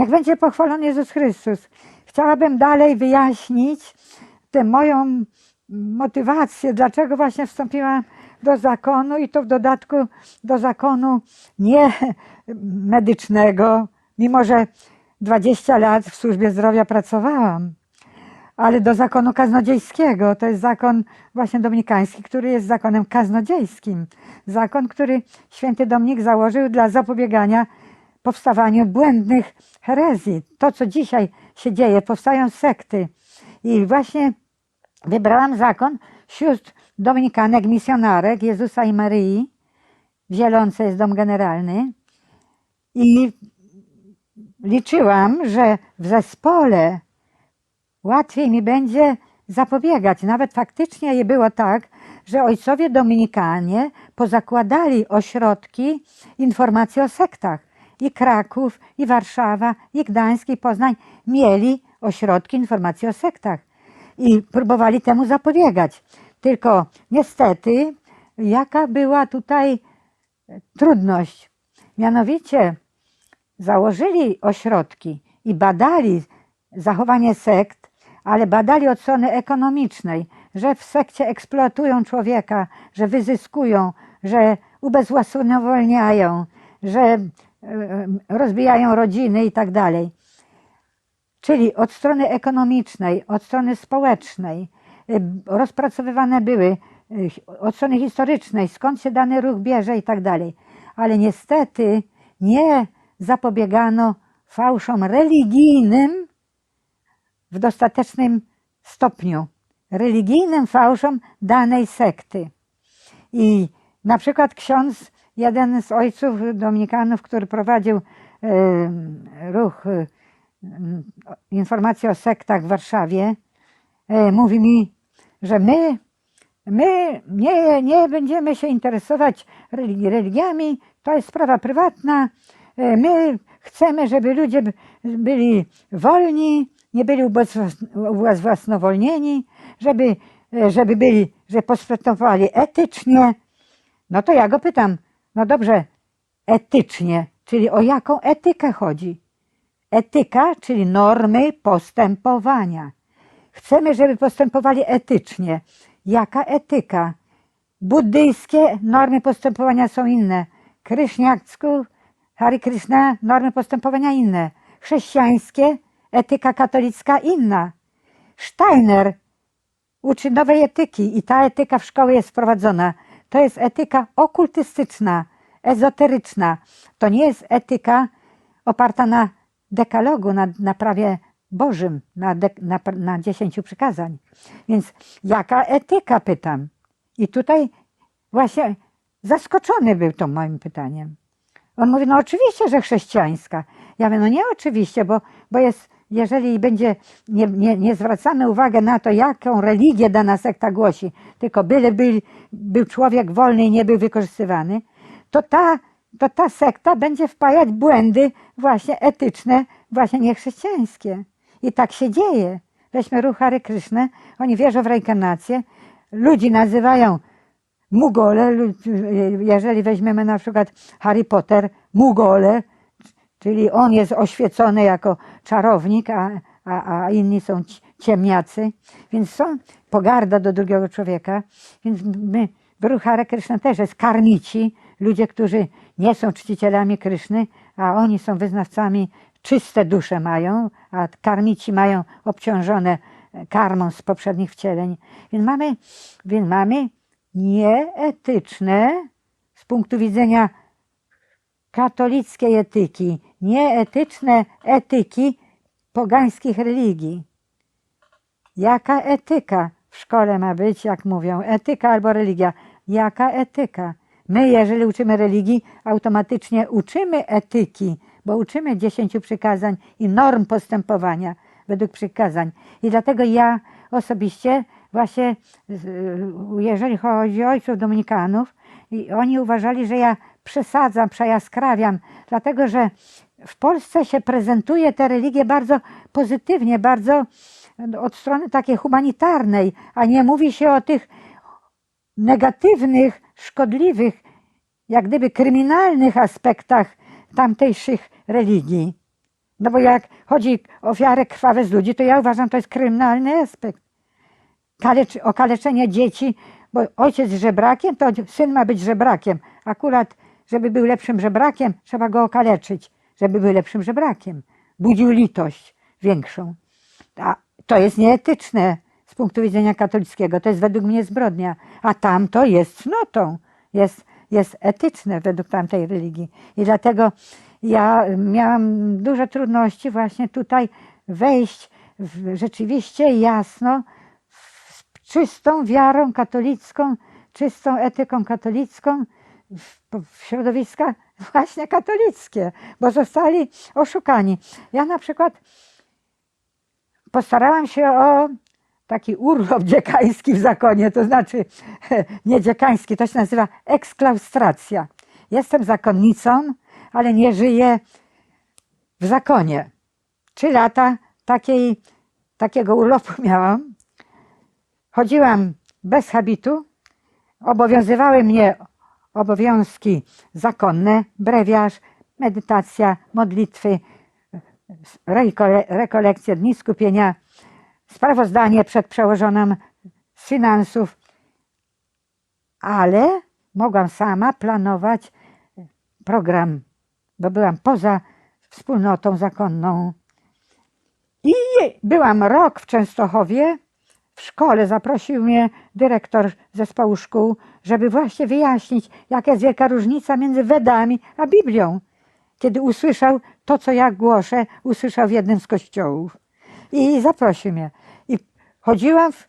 Niech będzie pochwalony Jezus Chrystus. Chciałabym dalej wyjaśnić tę moją motywację, dlaczego właśnie wstąpiłam do zakonu i to w dodatku do zakonu nie medycznego, mimo że 20 lat w służbie zdrowia pracowałam, ale do zakonu kaznodziejskiego. To jest zakon właśnie dominikański, który jest zakonem kaznodziejskim. Zakon, który święty Dominik założył dla zapobiegania powstawaniu błędnych herezji. To, co dzisiaj się dzieje, powstają sekty. I właśnie wybrałam zakon sióstr dominikanek, misjonarek Jezusa i Maryi. W Zielonce jest dom generalny. I liczyłam, że w zespole łatwiej mi będzie zapobiegać. Nawet faktycznie było tak, że ojcowie dominikanie pozakładali ośrodki informacji o sektach. I Kraków, i Warszawa, i Gdańsk, i Poznań mieli ośrodki informacji o sektach. I próbowali temu zapobiegać. Tylko niestety, jaka była tutaj trudność? Mianowicie założyli ośrodki i badali zachowanie sekt, ale badali od strony ekonomicznej, że w sekcie eksploatują człowieka, że wyzyskują, że ubezwłasnowolniają, że rozbijają rodziny i tak dalej. Czyli od strony ekonomicznej, od strony społecznej rozpracowywane były od strony historycznej, skąd się dany ruch bierze i tak dalej. Ale niestety nie zapobiegano fałszom religijnym w dostatecznym stopniu. Religijnym fałszom danej sekty. I na przykład ksiądz, jeden z ojców dominikanów, który prowadził e, ruch e, informacji o sektach w Warszawie, e, mówi mi, że my, my nie, nie będziemy się interesować religi- religiami, to jest sprawa prywatna. My chcemy, żeby ludzie byli wolni, nie byli ubezwłas- ubezwłasnowolnieni, żeby, żeby byli, że postępowali etycznie. No to ja go pytam, no dobrze, etycznie, czyli o jaką etykę chodzi? Etyka, czyli normy postępowania. Chcemy, żeby postępowali etycznie. Jaka etyka? Buddyjskie normy postępowania są inne. Kryszniacku, Hari Krishna, normy postępowania inne. Chrześcijańskie, etyka katolicka inna. Steiner uczy nowej etyki i ta etyka w szkoły jest wprowadzona. To jest etyka okultystyczna, ezoteryczna. To nie jest etyka oparta na dekalogu, na, na prawie Bożym, na, dek, na, na dziesięciu przykazań. Więc jaka etyka, pytam. I tutaj właśnie zaskoczony był tą moim pytaniem. On mówi, no oczywiście, że chrześcijańska. Ja mówię, no nie oczywiście, bo, bo jest, jeżeli będzie, nie, nie, nie zwracamy uwagi na to, jaką religię dana sekta głosi, tylko byle był, człowiek wolny i nie był wykorzystywany, to ta, to ta sekta będzie wpajać błędy właśnie etyczne, właśnie niechrześcijańskie. I tak się dzieje. Weźmy ruch Hare Krishna, oni wierzą w reinkarnację, ludzi nazywają Mugole, jeżeli weźmiemy na przykład Harry Potter, Mugole, czyli on jest oświecony jako czarownik, a, a, a inni są ci- ciemniacy, więc są pogarda do drugiego człowieka, więc my, Hare Krishna też jest karmici, ludzie, którzy nie są czcicielami Kryszny, a oni są wyznawcami, czyste dusze mają, a karmici mają obciążone karmą z poprzednich wcieleń. Więc mamy, więc mamy nieetyczne z punktu widzenia katolickiej etyki, nieetyczne etyki pogańskich religii. Jaka etyka w szkole ma być, jak mówią? Etyka albo religia. Jaka etyka? My, jeżeli uczymy religii, automatycznie uczymy etyki, bo uczymy dziesięciu przykazań i norm postępowania według przykazań. I dlatego ja osobiście właśnie, jeżeli chodzi o ojców dominikanów, oni uważali, że ja przesadzam, przejaskrawiam, dlatego że w Polsce się prezentuje tę religię bardzo pozytywnie, bardzo od strony takiej humanitarnej, a nie mówi się o tych negatywnych, szkodliwych, jak gdyby kryminalnych aspektach tamtejszych religii. No bo jak chodzi o ofiarę krwawe z ludzi, to ja uważam, to jest kryminalny aspekt. Kalecz, okaleczenie dzieci, bo ojciec żebrakiem, to syn ma być żebrakiem. Akurat, żeby był lepszym żebrakiem, trzeba go okaleczyć, żeby był lepszym żebrakiem. Budził litość większą. A to jest nieetyczne z punktu widzenia katolickiego. To jest według mnie zbrodnia. A tamto jest cnotą. Jest, jest etyczne według tamtej religii. I dlatego ja miałam duże trudności właśnie tutaj wejść w, rzeczywiście jasno w czystą wiarą katolicką, czystą etyką katolicką w, środowiska właśnie katolickie, bo zostali oszukani. Ja na przykład postarałam się o taki urlop dziekański w zakonie, to znaczy nie dziekański, to się nazywa eksklaustracja. Jestem zakonnicą, ale nie żyję w zakonie. Trzy lata takiej, takiego urlopu miałam. Chodziłam bez habitu, obowiązywały mnie obowiązki zakonne, brewiarz, medytacja, modlitwy, rekole- rekolekcje, dni skupienia, sprawozdanie przed przełożoną z finansów, ale mogłam sama planować program, bo byłam poza wspólnotą zakonną. I byłam rok w Częstochowie. W szkole zaprosił mnie dyrektor zespołu szkół, żeby właśnie wyjaśnić, jaka jest wielka różnica między Wedami a Biblią. Kiedy usłyszał to, co ja głoszę, usłyszał w jednym z kościołów. I zaprosił mnie. I chodziłam w,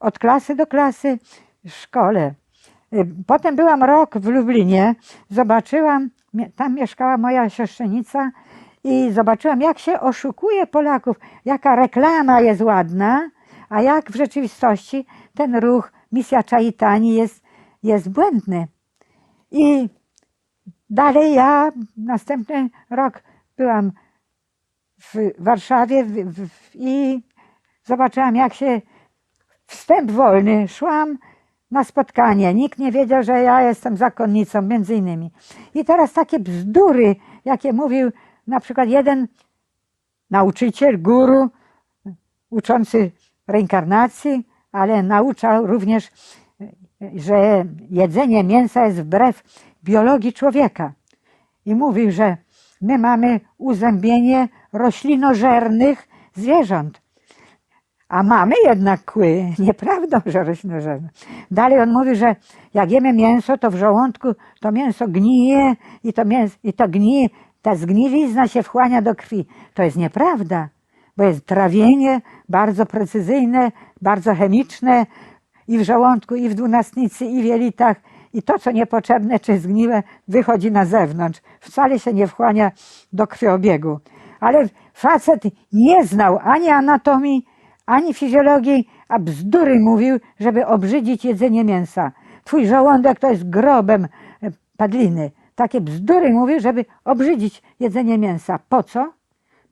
od klasy do klasy w szkole. Y, Potem byłam rok w Lublinie, zobaczyłam, tam mieszkała moja siostrzenica i zobaczyłam, jak się oszukuje Polaków, jaka reklama jest ładna, a jak w rzeczywistości ten ruch Misja Chaitani jest, jest błędny. I dalej ja następny rok byłam w Warszawie i zobaczyłam, jak się wstęp wolny. Szłam na spotkanie. Nikt nie wiedział, że ja jestem zakonnicą, między innymi. I teraz takie bzdury, jakie mówił na przykład jeden nauczyciel, guru, uczący reinkarnacji, ale nauczał również, że jedzenie mięsa jest wbrew biologii człowieka. I mówił, że my mamy uzębienie roślinożernych zwierząt. A mamy jednak kły. Nieprawdą, że roślinożerne. Dalej on mówi, że jak jemy mięso, to w żołądku to mięso gnije i to, mięso, i to gnije, ta zgnilizna się wchłania do krwi. To jest nieprawda, bo jest trawienie bardzo precyzyjne, bardzo chemiczne i w żołądku, i w dwunastnicy, i w jelitach. I to, co niepotrzebne czy zgniłe, wychodzi na zewnątrz. Wcale się nie wchłania do krwiobiegu. Ale facet nie znał ani anatomii, ani fizjologii, a bzdury mówił, żeby obrzydzić jedzenie mięsa. Twój żołądek to jest grobem e, padliny. Takie bzdury mówił, żeby obrzydzić jedzenie mięsa. Po co?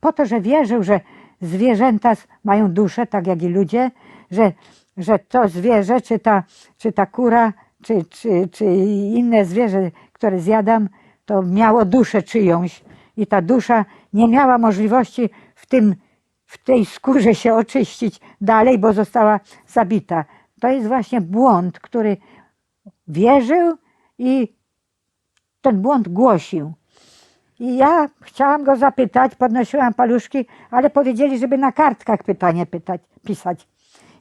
Po to, że wierzył, że zwierzęta mają duszę, tak jak i ludzie, że, że to zwierzę, czy ta, czy ta kura, czy, czy, czy inne zwierzę, które zjadam, to miało duszę czyjąś i ta dusza nie miała możliwości w, tym, w tej skórze się oczyścić dalej, bo została zabita. To jest właśnie błąd, który wierzył i ten błąd głosił. I ja chciałam go zapytać, podnosiłam paluszki, ale powiedzieli, żeby na kartkach pytanie pytać, pisać.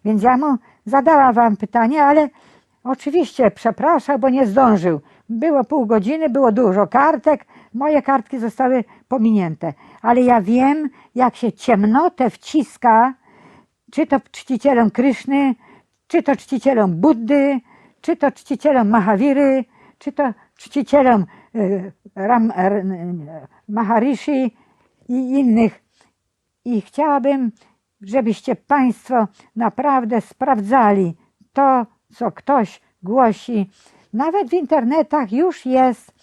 Więc ja mu zadałam wam pytanie, ale oczywiście przepraszał, bo nie zdążył. Było pół godziny, było dużo kartek, moje kartki zostały pominięte. Ale ja wiem, jak się ciemnotę wciska, czy to czcicielom Kryszny, czy to czcicielom Buddy, czy to czcicielom Mahawiry, czy to czcicielom y, Ram, Maharishi i innych. I chciałabym, żebyście Państwo naprawdę sprawdzali to, co ktoś głosi. Nawet w internetach już jest,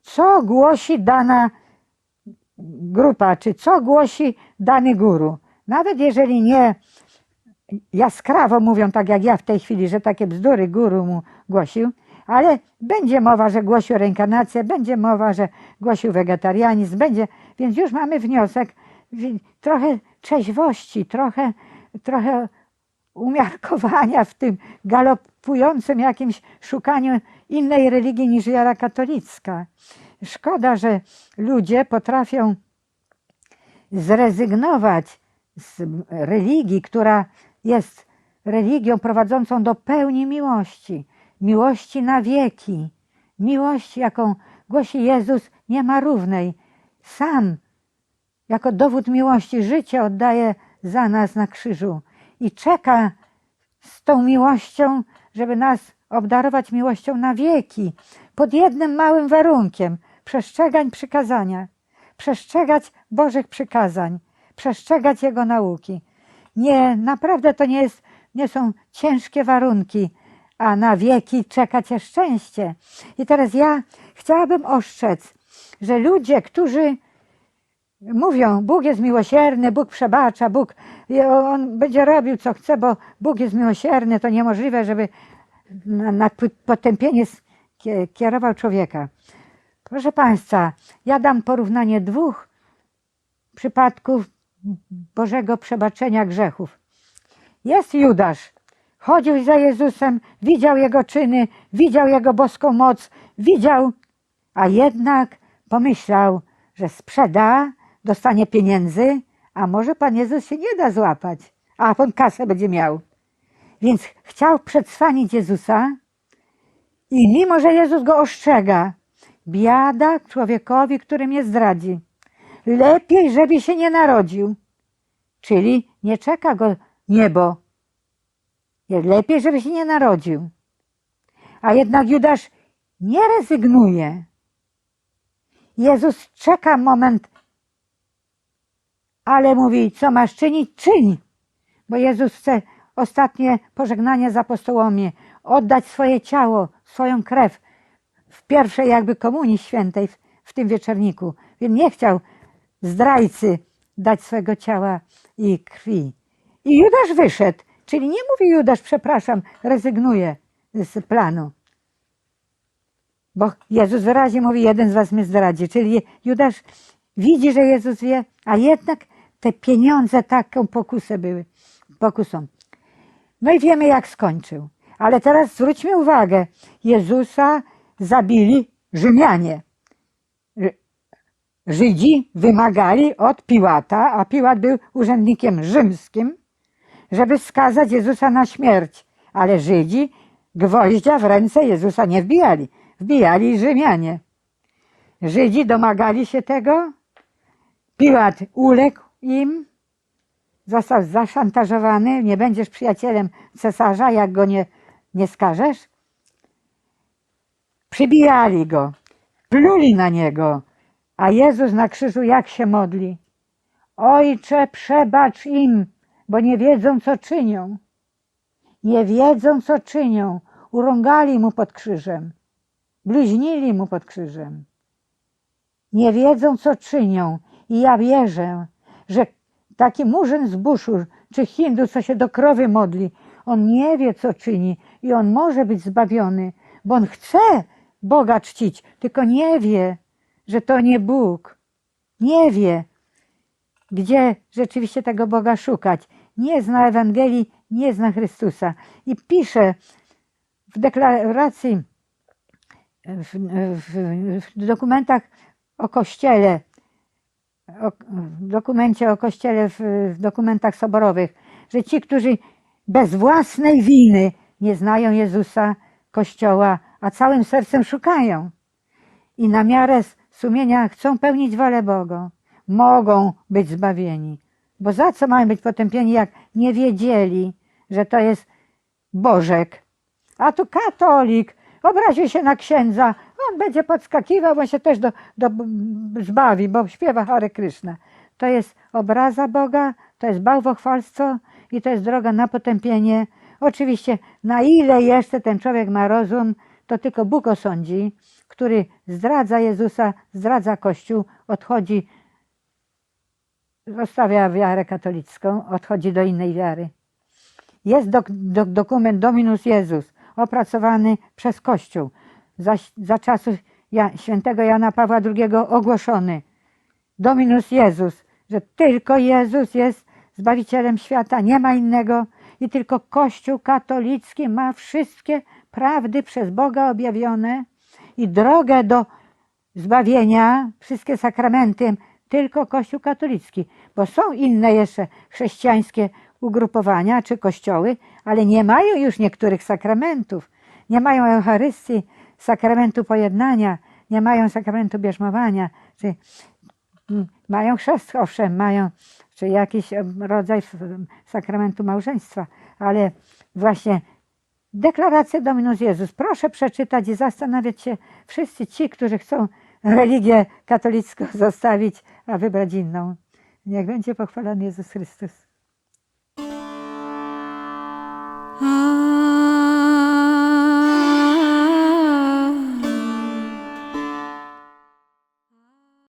co głosi dana grupa, czy co głosi dany guru. Nawet jeżeli nie jaskrawo mówią, tak jak ja w tej chwili, że takie bzdury guru mu głosił, ale będzie mowa, że głosił reinkarnację, będzie mowa, że głosił wegetarianizm, będzie, więc już mamy wniosek, trochę trzeźwości, trochę, trochę umiarkowania w tym galopującym jakimś szukaniu innej religii niż wiara katolicka. Szkoda, że ludzie potrafią zrezygnować z religii, która jest religią prowadzącą do pełni miłości, miłości na wieki. Miłość, jaką głosi Jezus, nie ma równej. Sam, jako dowód miłości, życie oddaje za nas na krzyżu i czeka z tą miłością, żeby nas obdarować miłością na wieki, pod jednym małym warunkiem przestrzegań przykazania, przestrzegać Bożych przykazań, przestrzegać Jego nauki. Nie, naprawdę to nie, jest, nie są ciężkie warunki, a na wieki czeka Cię szczęście. I teraz ja chciałabym ostrzec, że ludzie, którzy mówią, Bóg jest miłosierny, Bóg przebacza, Bóg, On będzie robił co chce, bo Bóg jest miłosierny, to niemożliwe, żeby na, na potępienie kierował człowieka. Proszę Państwa, ja dam porównanie dwóch przypadków Bożego przebaczenia grzechów. Jest Judasz, chodził za Jezusem, widział Jego czyny, widział Jego boską moc, widział, a jednak pomyślał, że sprzeda, dostanie pieniędzy, a może Pan Jezus się nie da złapać, a on kasę będzie miał. Więc chciał przetrwanić Jezusa i mimo, że Jezus go ostrzega, biada człowiekowi, który mnie zdradzi. Lepiej, żeby się nie narodził. Czyli nie czeka go niebo. Lepiej, żeby się nie narodził. A jednak Judasz nie rezygnuje. Jezus czeka moment, ale mówi, co masz czynić, czyń. Bo Jezus chce ostatnie pożegnanie z apostołami, oddać swoje ciało, swoją krew w pierwszej jakby komunii świętej w, w tym wieczorniku. Więc nie chciał zdrajcy dać swego ciała i krwi. I Judasz wyszedł, czyli nie mówi Judasz, przepraszam, rezygnuje z planu. Bo Jezus wyraźnie mówi, jeden z was mnie zdradzi. Czyli Judasz widzi, że Jezus wie, a jednak te pieniądze taką pokusę były, pokusą. No i wiemy, jak skończył. Ale teraz zwróćmy uwagę, Jezusa zabili Rzymianie. Ży- Żydzi wymagali od Piłata, a Piłat był urzędnikiem rzymskim, żeby skazać Jezusa na śmierć. Ale Żydzi gwoździa w ręce Jezusa nie wbijali. Wbijali Rzymianie. Żydzi domagali się tego. Piłat uległ im. Został zaszantażowany. Nie będziesz przyjacielem cesarza, jak go nie, nie skażesz. Przybijali go. Pluli na niego. A Jezus na krzyżu jak się modli? Ojcze, przebacz im, bo nie wiedzą, co czynią. Nie wiedzą, co czynią. Urągali mu pod krzyżem. Bluźnili mu pod krzyżem. Nie wiedzą, co czynią. I ja wierzę, że taki murzyn z buszu, czy Hindu, co się do krowy modli, on nie wie, co czyni i on może być zbawiony, bo on chce Boga czcić, tylko nie wie, że to nie Bóg. Nie wie, gdzie rzeczywiście tego Boga szukać. Nie zna Ewangelii, nie zna Chrystusa. I pisze w deklaracji, w, w, w dokumentach o Kościele, o, w dokumencie o Kościele, w, w dokumentach soborowych, że ci, którzy bez własnej winy nie znają Jezusa, Kościoła, a całym sercem szukają i na miarę sumienia chcą pełnić wolę Boga, mogą być zbawieni. Bo za co mają być potępieni, jak nie wiedzieli, że to jest Bożek? A tu katolik obraził się na księdza, on będzie podskakiwał, on się też do, do, zbawi, bo śpiewa Hare Krishna. To jest obraza Boga, to jest bałwochwalstwo i to jest droga na potępienie. Oczywiście, na ile jeszcze ten człowiek ma rozum, to tylko Bóg osądzi, który zdradza Jezusa, zdradza Kościół, odchodzi, zostawia wiarę katolicką, odchodzi do innej wiary. Jest dok, dok, dokument Dominus Jezus. opracowany przez Kościół. Za, za czasów ja, świętego Jana Pawła II ogłoszony. Dominus Jezus, że tylko Jezus jest Zbawicielem świata, nie ma innego i tylko Kościół katolicki ma wszystkie prawdy przez Boga objawione i drogę do zbawienia, wszystkie sakramenty, tylko Kościół katolicki, bo są inne jeszcze chrześcijańskie ugrupowania czy kościoły, ale nie mają już niektórych sakramentów. Nie mają Eucharystii, sakramentu pojednania, nie mają sakramentu bierzmowania, czy mm, mają chrzest, owszem, mają czy jakiś rodzaj sakramentu małżeństwa, ale właśnie deklarację Dominus Jezus. Proszę przeczytać i zastanawiać się wszyscy ci, którzy chcą religię katolicką zostawić, a wybrać inną. Niech będzie pochwalony Jezus Chrystus.